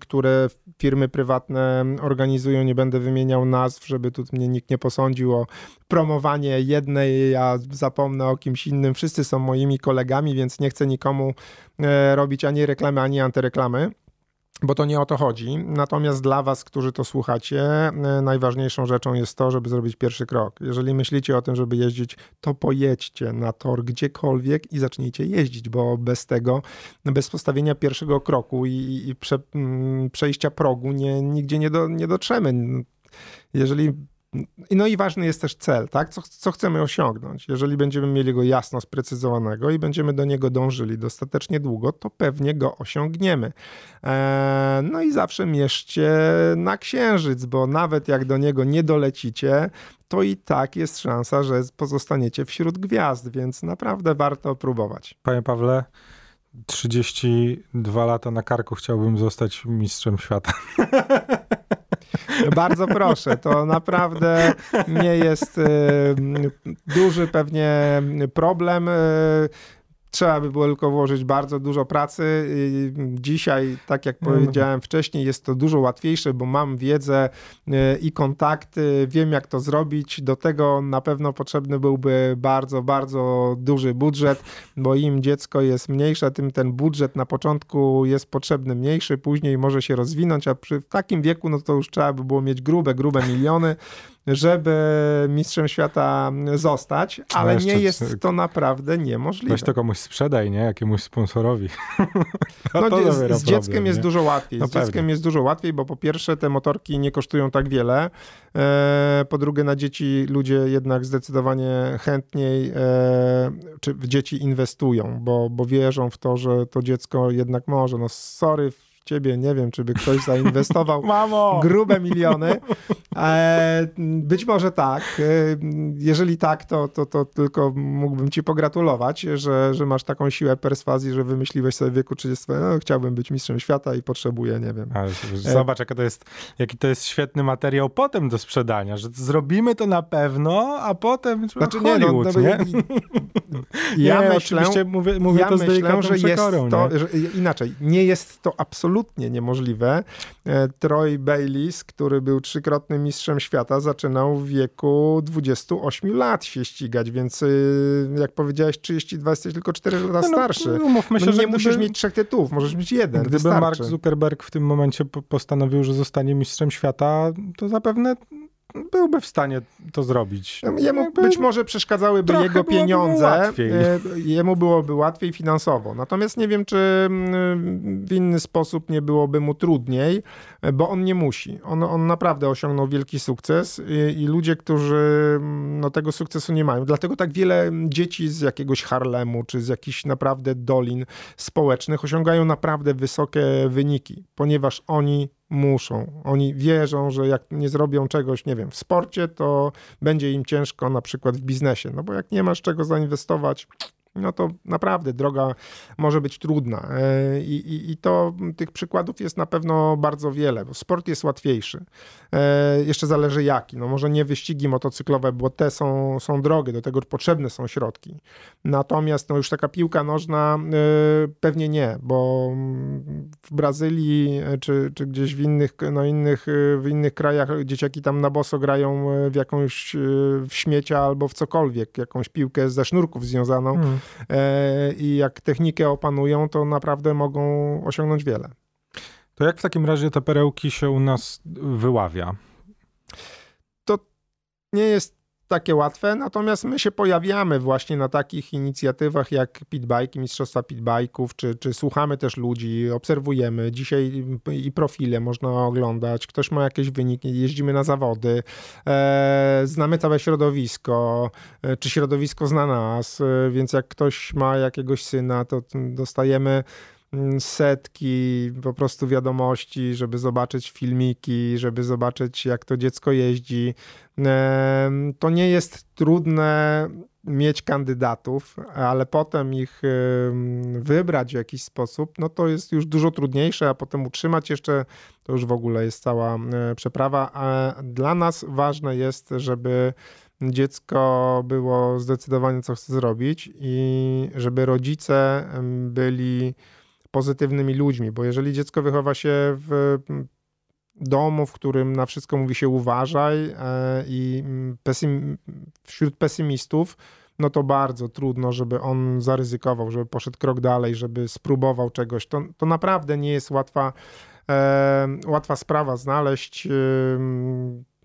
które firmy prywatne organizują. Nie będę wymieniał nazw, żeby tu mnie nikt nie posądził o promowanie jednej, ja zapomnę o kimś innym. Wszyscy są moimi kolegami, więc nie chcę nikomu e, robić ani reklamy, ani antyreklamy bo to nie o to chodzi. Natomiast dla Was, którzy to słuchacie, e, najważniejszą rzeczą jest to, żeby zrobić pierwszy krok. Jeżeli myślicie o tym, żeby jeździć, to pojedźcie na tor gdziekolwiek i zacznijcie jeździć, bo bez tego, bez postawienia pierwszego kroku i, i prze, mm, przejścia progu nie, nigdzie nie, do, nie dotrzemy. Jeżeli no i ważny jest też cel, tak? Co, co chcemy osiągnąć. Jeżeli będziemy mieli go jasno sprecyzowanego i będziemy do niego dążyli dostatecznie długo, to pewnie go osiągniemy. Eee, no i zawsze mierzcie na księżyc, bo nawet jak do niego nie dolecicie, to i tak jest szansa, że pozostaniecie wśród gwiazd, więc naprawdę warto próbować. Panie Pawle, 32 lata na karku chciałbym zostać mistrzem świata. (laughs) Bardzo proszę, to naprawdę nie jest duży pewnie problem. Y, trzeba by było tylko włożyć bardzo dużo pracy. Dzisiaj, tak jak no, no. powiedziałem wcześniej, jest to dużo łatwiejsze, bo mam wiedzę e, i kontakty, wiem jak to zrobić. Do tego na pewno potrzebny byłby bardzo, bardzo duży budżet, bo im dziecko jest mniejsze, tym ten budżet na początku jest potrzebny mniejszy, później może się rozwinąć, a przy takim wieku, no to już trzeba by było mieć grube, grube miliony żeby mistrzem świata zostać, ale no nie jest to naprawdę niemożliwe. Weź to komuś sprzedaj, nie? Jakiemuś sponsorowi. (laughs) no, z, z problem, dzieckiem nie? jest dużo łatwiej. No z dzieckiem pewnie. jest dużo łatwiej, bo po pierwsze te motorki nie kosztują tak wiele, e, po drugie na dzieci ludzie jednak zdecydowanie chętniej e, czy w dzieci inwestują, bo, bo wierzą w to, że to dziecko jednak może. No sorry, ciebie nie wiem, czy by ktoś zainwestował (laughs) Mamo! grube miliony. E, być może tak. E, jeżeli tak, to, to, to tylko mógłbym ci pogratulować, że, że masz taką siłę perswazji, że wymyśliłeś sobie w wieku 30, no, chciałbym być mistrzem świata i potrzebuję, nie wiem. Ale zobacz, jaka to jest, jaki to jest świetny materiał potem do sprzedania, że zrobimy to na pewno, a potem znaczy, Hollywood, nie? No, nie? Ja nie, myślę, mówię, mówię ja to myślę, że jest to, że, inaczej, nie jest to absolutnie absolutnie niemożliwe. E, Troy Bayliss, który był trzykrotnym mistrzem świata, zaczynał w wieku 28 lat się ścigać, więc y, jak powiedziałeś, 32 jesteś tylko 4 lata no, no starszy. No, umówmy się, no, nie że musisz mieć trzech tytułów, możesz mieć jeden. Gdyby wystarczy. Mark Zuckerberg w tym momencie postanowił, że zostanie mistrzem świata, to zapewne byłby w stanie to zrobić. Jemu być może przeszkadzałyby jego pieniądze. E, jemu byłoby łatwiej finansowo. Natomiast nie wiem, czy mm, w inny sposób nie byłoby mu trudniej, e, bo on nie musi. On, on naprawdę osiągnął wielki sukces i, i ludzie, którzy mm, no, tego sukcesu nie mają. Dlatego tak wiele dzieci z jakiegoś Harlemu, czy z jakichś naprawdę dolin społecznych osiągają naprawdę wysokie wyniki, ponieważ oni muszą. Oni wierzą, że jak nie zrobią czegoś, nie wiem, w sporcie, to będzie im ciężko na przykład w biznesie. No bo jak nie masz czego zainwestować, no to naprawdę droga może być trudna. E, I, i, I, to tych przykładów jest na pewno bardzo wiele, bo sport jest łatwiejszy. E, jeszcze zależy jaki. No może nie wyścigi motocyklowe, bo te są, są drogie, do tego potrzebne są środki. Natomiast no już taka piłka nożna e, pewnie nie, bo w Brazylii czy, czy gdzieś w innych, no innych, w innych krajach dzieciaki tam na boso grają w jakąś w śmiecia albo w cokolwiek, jakąś piłkę ze sznurków związaną. Hmm i jak technikę opanują, to naprawdę mogą osiągnąć wiele. To jak w takim razie te perełki się u nas wyławia? To nie jest takie łatwe, natomiast my się pojawiamy właśnie na takich inicjatywach jak pitbike, Mistrzostwa Pitbike'ów, czy, czy słuchamy też ludzi, obserwujemy. Dzisiaj i profile można oglądać, ktoś ma jakieś wyniki, jeździmy na zawody, e, znamy całe środowisko, e, czy środowisko zna nas, e, więc jak ktoś ma jakiegoś syna, to dostajemy Mm, setki po prostu wiadomości, żeby zobaczyć filmiki, żeby zobaczyć jak to dziecko jeździ. To nie jest trudne mieć kandydatów, ale potem ich wybrać w jakiś sposób, no to jest już dużo trudniejsze, a potem utrzymać jeszcze, to już w ogóle jest cała przeprawa. A dla nas ważne jest, żeby dziecko było zdecydowane, co chce zrobić i żeby rodzice byli pozytywnymi ludźmi, bo jeżeli dziecko wychowa się w domu, w którym na wszystko mówi się uważaj e, i pesym, wśród pesymistów, no to bardzo trudno, żeby on zaryzykował, żeby poszedł krok dalej, żeby spróbował czegoś. To, to naprawdę nie jest łatwa, e, łatwa sprawa znaleźć.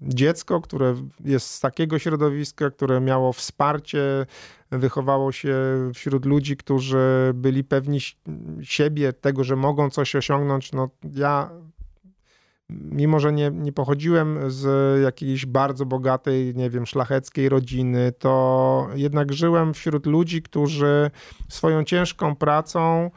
Dziecko, które jest z takiego środowiska, które miało wsparcie, wychowało się wśród ludzi, którzy byli pewni siebie, tego, że mogą coś osiągnąć. No, ja mimo że nie, nie pochodziłem z jakiejś bardzo bogatej, nie wiem, szlacheckiej rodziny, to jednak żyłem wśród ludzi, którzy swoją ciężką pracą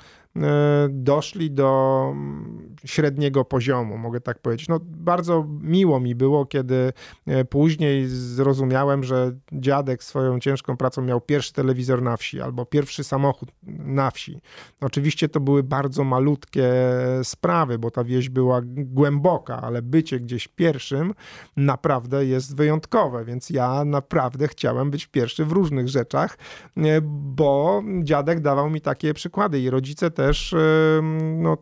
doszli do mm, średniego poziomu, mogę tak powiedzieć. No, bardzo miło mi było, kiedy e, później zrozumiałem, że dziadek swoją ciężką pracą miał pierwszy telewizor na wsi albo pierwszy samochód na wsi. Oczywiście to były bardzo malutkie sprawy, bo ta wieś była głęboka, ale bycie gdzieś pierwszym naprawdę jest wyjątkowe, więc ja naprawdę chciałem być pierwszy w różnych rzeczach, e, bo dziadek dawał mi takie przykłady i rodzice też też no,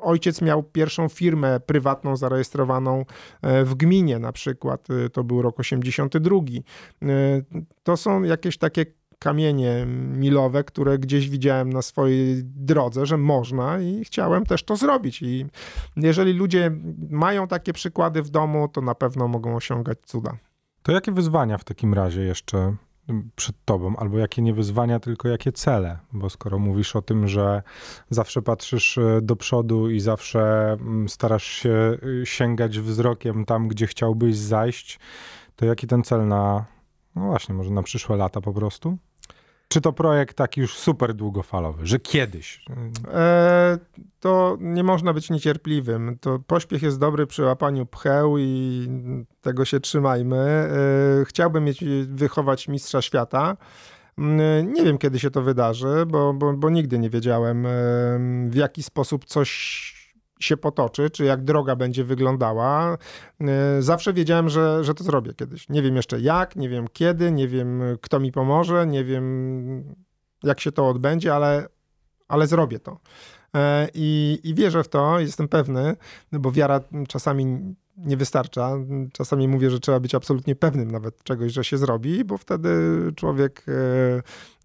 ojciec miał pierwszą firmę prywatną zarejestrowaną e, w gminie na przykład, e, to był rok 82. E, to są jakieś takie kamienie milowe, które gdzieś widziałem na swojej drodze, że można i chciałem też to zrobić. I jeżeli ludzie mają takie przykłady w domu, to na pewno mogą osiągać cuda. To jakie wyzwania w takim razie jeszcze przed tobą, albo jakie nie wyzwania, tylko jakie cele, bo skoro mówisz o tym, że zawsze patrzysz e, do przodu i zawsze mm, starasz się e, sięgać wzrokiem tam, gdzie chciałbyś zajść, to jaki ten cel na, no właśnie, może na przyszłe lata po prostu? Czy to projekt taki już super długofalowy, że kiedyś? E, to nie można być niecierpliwym. To pośpiech jest dobry przy łapaniu pcheł i tego się trzymajmy. E, chciałbym mieć, wychować mistrza świata. Mm, nie wiem, kiedy się to wydarzy, bo, bo, bo nigdy nie wiedziałem, w jaki sposób coś się potoczy, czy jak droga będzie wyglądała. E, zawsze wiedziałem, że, że to zrobię kiedyś. Nie wiem jeszcze jak, nie wiem kiedy, nie wiem kto mi pomoże, nie wiem jak się to odbędzie, ale, ale zrobię to. E, I, I wierzę w to, jestem pewny, bo wiara czasami nie wystarcza. Czasami mówię, że trzeba być absolutnie pewnym nawet czegoś, że się zrobi, bo wtedy człowiek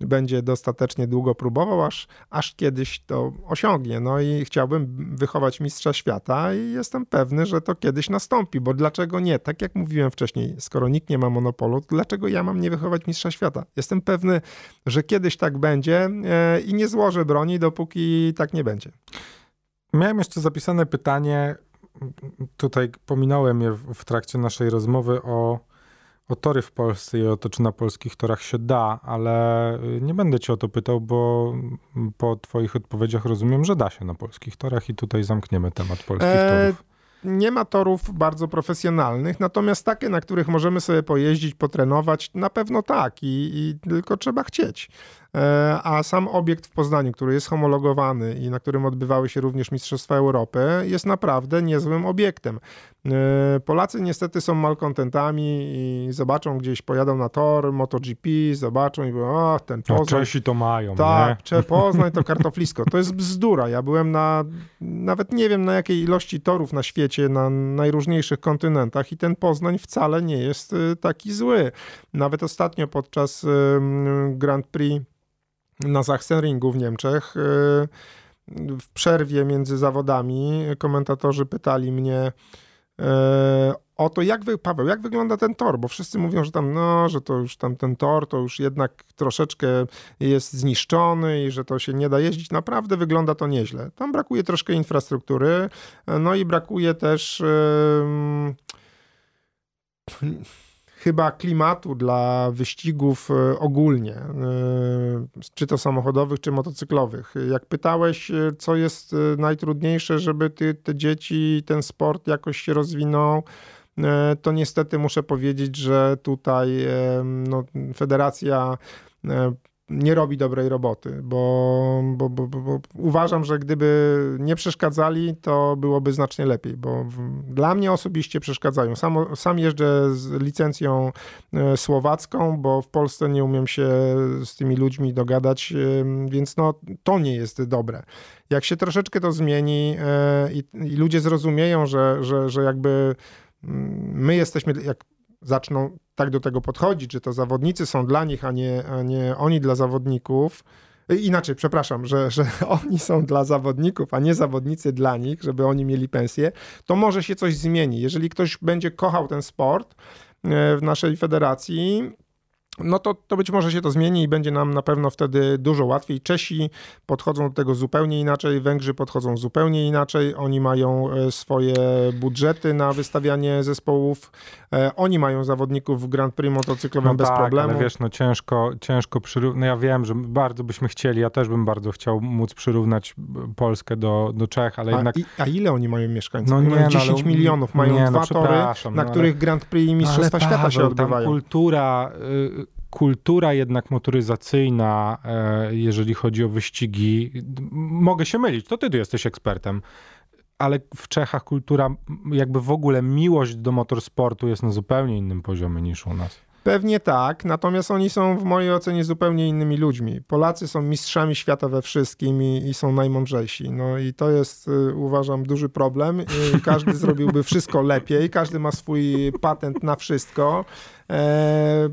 e, będzie dostatecznie długo próbował, aż, aż kiedyś to osiągnie. No i chciałbym wychować mistrza świata i jestem pewny, że to kiedyś nastąpi, bo dlaczego nie? Tak jak mówiłem wcześniej, skoro nikt nie ma monopolu, dlaczego ja mam nie wychować mistrza świata? Jestem pewny, że kiedyś tak będzie e, i nie złożę broni, dopóki tak nie będzie. Miałem jeszcze zapisane pytanie, tutaj pominąłem je w trakcie naszej rozmowy o, o tory w Polsce i o to, czy na polskich torach się da, ale y, nie będę cię o to pytał, bo po twoich odpowiedziach rozumiem, że da się na polskich torach i tutaj zamkniemy temat polskich e, torów. Nie ma torów bardzo profesjonalnych, natomiast takie, na których możemy sobie pojeździć, potrenować, na pewno tak i, i tylko trzeba chcieć. E, a sam obiekt w Poznaniu, który jest homologowany i na którym odbywały się również Mistrzostwa Europy, jest naprawdę niezłym obiektem. E, Polacy niestety są malkontentami i zobaczą gdzieś, pojadą na tor MotoGP, zobaczą i mówią, o, ten no, Poznań. No, Czesi to mają, Tak, nie? Poznań to kartoflisko. To jest bzdura. Ja byłem na, nawet nie wiem na jakiej ilości torów na świecie, na najróżniejszych kontynentach i ten Poznań wcale nie jest e, taki zły. Nawet ostatnio podczas Grand Prix na Sachsenringu w Niemczech. Y, w przerwie między zawodami komentatorzy pytali mnie y, o to, jak wy, Paweł, jak wygląda ten tor, bo wszyscy mówią, że tam, no, że to już tam ten tor to już jednak troszeczkę jest zniszczony i że to się nie da jeździć. Naprawdę wygląda to nieźle. Tam brakuje troszkę infrastruktury, no i brakuje też. Yy, chyba klimatu dla wyścigów e, ogólnie, e, czy to samochodowych, czy motocyklowych. Jak pytałeś, e, co jest najtrudniejsze, żeby ty, te dzieci, ten sport jakoś się rozwinął, to niestety muszę powiedzieć, że tutaj no, federacja nie robi dobrej roboty, bo, bo, bo, bo, uważam, że gdyby nie przeszkadzali, to byłoby znacznie lepiej, bo dla mnie osobiście przeszkadzają. Sam, sam jeżdżę z licencją e, słowacką, bo w Polsce nie umiem się z tymi ludźmi dogadać, więc no, to nie jest dobre. Jak się troszeczkę to zmieni e, i, i ludzie zrozumieją, że, że, że jakby mm, my jesteśmy, jak zaczną tak do tego podchodzić, że to zawodnicy są dla nich, a nie, a nie oni dla zawodników. Y, inaczej, przepraszam, że, że (laughs) oni są dla zawodników, a nie zawodnicy dla nich, żeby oni mieli pensję, to może się coś zmieni. Jeżeli ktoś będzie kochał ten sport y, w naszej federacji, no to, to być może się to zmieni i będzie nam na pewno wtedy dużo łatwiej. Czesi podchodzą do tego zupełnie inaczej, Węgrzy podchodzą zupełnie inaczej. Oni mają e, swoje budżety na wystawianie zespołów. E, oni mają zawodników w Grand Prix motocyklowym no bez tak, problemu. Ale wiesz, no ciężko, ciężko przyrównać. No ja wiem, że bardzo byśmy chcieli, ja też bym bardzo chciał móc przyrównać Polskę do, do Czech, ale a, jednak. I, a ile oni mają mieszkańców? No nie, mają 10 no, milionów, mają nie, no dwa no, tory, na których Grand Prix i Mistrzostwa Świata Paweł, się odbywają. kultura. Y kultura jednak motoryzacyjna, e, jeżeli chodzi o wyścigi, mogę się mylić, to ty jesteś ekspertem, ale w Czechach kultura, jakby w ogóle miłość do motorsportu jest na zupełnie innym poziomie niż u nas. Pewnie tak, natomiast oni są w mojej ocenie zupełnie innymi ludźmi. Polacy są mistrzami świata we wszystkim i, i są najmądrzejsi. No i to jest, y, uważam, duży problem. I (laughs) każdy zrobiłby wszystko lepiej, każdy ma swój patent na wszystko, e,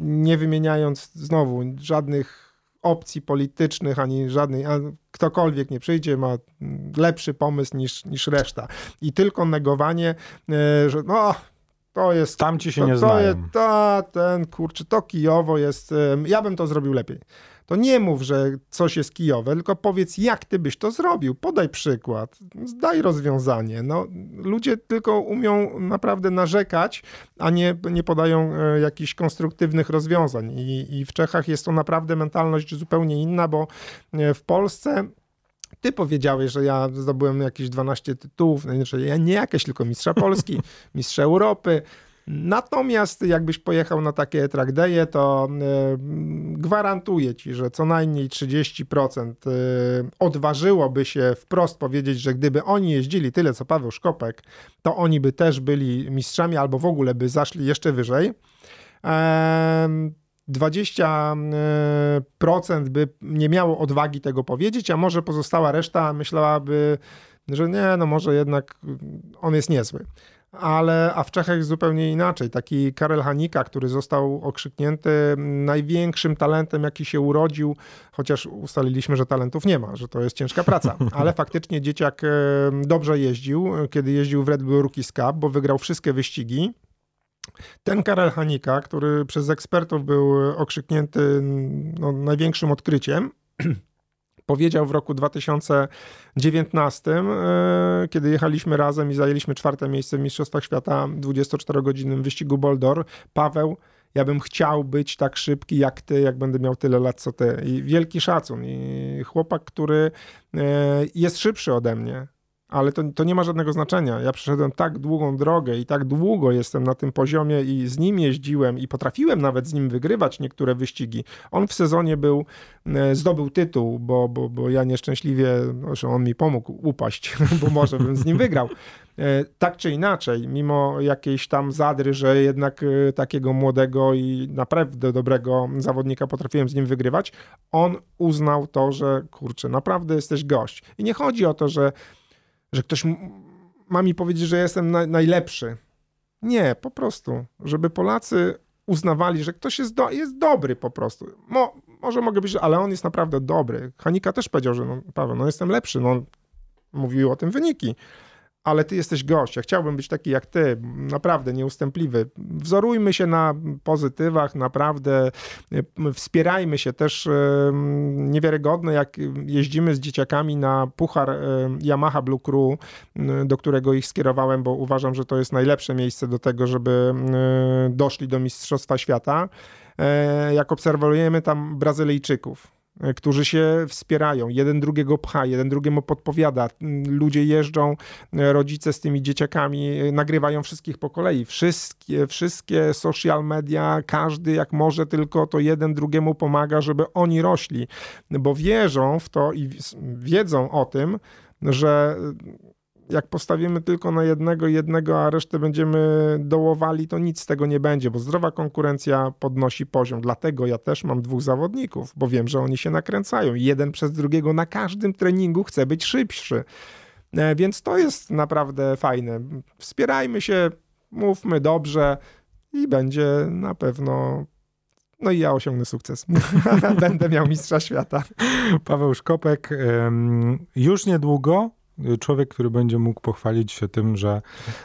nie wymieniając znowu żadnych opcji politycznych, ani żadnej, ktokolwiek nie przyjdzie, ma lepszy pomysł niż, niż reszta. I tylko negowanie, e, że no, to jest. Tam ci się to, nie to znają. Jest, ta, ten kurczę, to Kijowo jest. Ja bym to zrobił lepiej. To nie mów, że coś jest kijowe, tylko powiedz, jak ty byś to zrobił. Podaj przykład, daj rozwiązanie. No, ludzie tylko umią naprawdę narzekać, a nie, nie podają e, jakichś konstruktywnych rozwiązań. I, I w Czechach jest to naprawdę mentalność zupełnie inna, bo e, w Polsce ty powiedziałeś, że ja zdobyłem jakieś 12 tytułów, znaczy ja nie jakieś, tylko mistrza Polski, (laughs) mistrza Europy. Natomiast jakbyś pojechał na takie track day'e, to y, gwarantuję ci, że co najmniej 30% y, odważyłoby się wprost powiedzieć, że gdyby oni jeździli tyle co Paweł Szkopek, to oni by też byli mistrzami albo w ogóle by zaszli jeszcze wyżej. 20% by nie miało odwagi tego powiedzieć, a może pozostała reszta myślałaby, że nie, no może jednak on jest niezły. Ale, a w Czechach jest zupełnie inaczej. Taki Karel Hanika, który został okrzyknięty największym talentem, jaki się urodził, chociaż ustaliliśmy, że talentów nie ma, że to jest ciężka praca. (laughs) Ale faktycznie dzieciak dobrze jeździł, kiedy jeździł w Red Bull Rookies Cup, bo wygrał wszystkie wyścigi ten Karel Hanika, który przez ekspertów był okrzyknięty no, największym odkryciem, (clears throat) powiedział w roku 2019, e, kiedy jechaliśmy razem i zajęliśmy czwarte miejsce w Mistrzostwach Świata w 24-godzinnym wyścigu Boldor, Paweł, ja bym chciał być tak szybki jak ty, jak będę miał tyle lat co ty. I wielki szacun. I chłopak, który e, jest szybszy ode mnie, ale to, to nie ma żadnego znaczenia. Ja przeszedłem tak długą drogę i tak długo jestem na tym poziomie i z nim jeździłem i potrafiłem nawet z nim wygrywać niektóre wyścigi. On w sezonie był, e, zdobył tytuł, bo, bo, bo ja nieszczęśliwie, że on mi pomógł upaść, (laughs) bo może bym z nim wygrał. E, tak czy inaczej, mimo jakiejś tam zadry, że jednak e, takiego młodego i naprawdę dobrego zawodnika potrafiłem z nim wygrywać, on uznał to, że kurczę, naprawdę jesteś gość. I nie chodzi o to, że że ktoś ma mi powiedzieć, że jestem na, najlepszy. Nie, po prostu, żeby Polacy uznawali, że ktoś jest, do, jest dobry po prostu. Mo, może mogę być, ale on jest naprawdę dobry. Hanika też powiedział, że no, Paweł, no jestem lepszy, no mówiły o tym wyniki ale ty jesteś gość. Ja chciałbym być taki jak ty, naprawdę nieustępliwy. Wzorujmy się na pozytywach, naprawdę wspierajmy się też niewiarygodne, jak jeździmy z dzieciakami na puchar Yamaha Blue Crew, do którego ich skierowałem, bo uważam, że to jest najlepsze miejsce do tego, żeby doszli do Mistrzostwa Świata. E, jak obserwujemy tam Brazylijczyków, którzy się wspierają, jeden drugiego pcha, jeden drugiemu podpowiada. Ludzie jeżdżą, e, rodzice z tymi dzieciakami e, nagrywają wszystkich po kolei. Wszystkie, wszystkie social media, każdy jak może tylko to jeden drugiemu pomaga, żeby oni rośli, bo wierzą w to i wiedzą o tym, że jak postawimy tylko na jednego, jednego, a resztę będziemy dołowali, to nic z tego nie będzie, bo zdrowa konkurencja podnosi poziom. Dlatego ja też mam dwóch zawodników, bo wiem, że oni się nakręcają. Jeden przez drugiego na każdym treningu chce być szybszy. E, więc to jest naprawdę fajne. Wspierajmy się, mówmy dobrze i będzie na pewno no i ja osiągnę sukces. (laughs) Będę miał mistrza świata. Paweł Szkopek już niedługo człowiek, który będzie mógł pochwalić się tym, że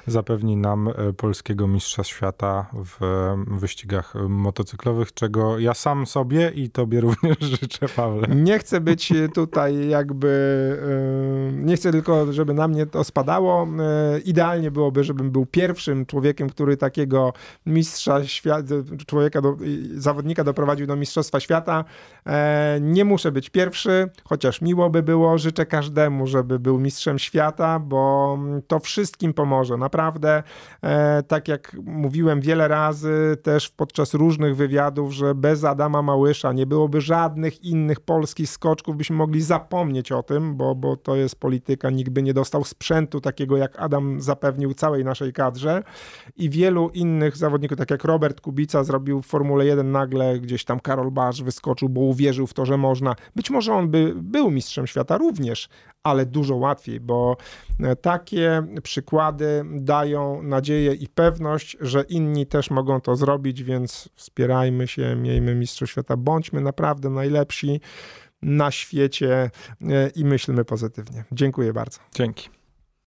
zapewni nam e, polskiego mistrza świata w wyścigach motocyklowych, czego ja sam sobie i tobie (laughs) również życzę, Pawle. Nie chcę być tutaj jakby, e, nie chcę tylko, żeby na mnie to spadało. E, idealnie byłoby, żebym był pierwszym człowiekiem, który takiego mistrza świata, człowieka, do, zawodnika doprowadził do mistrzostwa świata. Nie muszę być pierwszy, chociaż miło by było. Życzę każdemu, żeby był mistrzem mistrzem świata, bo to wszystkim pomoże. Naprawdę, e, tak jak mówiłem wiele razy też podczas różnych wywiadów, że bez Adama Małysza nie byłoby żadnych innych polskich skoczków, byśmy mogli zapomnieć o tym, bo, bo to jest polityka. Nikt by nie dostał sprzętu takiego, jak Adam zapewnił całej naszej kadrze i wielu innych zawodników, tak jak Robert Kubica zrobił w Formule 1 nagle, gdzieś tam Karol Barz wyskoczył, bo uwierzył w to, że można. Być może on by był mistrzem świata również, ale dużo łatwiej, bo e, takie przykłady dają nadzieję i pewność, że inni też mogą to zrobić, więc wspierajmy się, miejmy Mistrzostw Świata, bądźmy naprawdę najlepsi na świecie e, i myślmy pozytywnie. Dziękuję bardzo. Dzięki.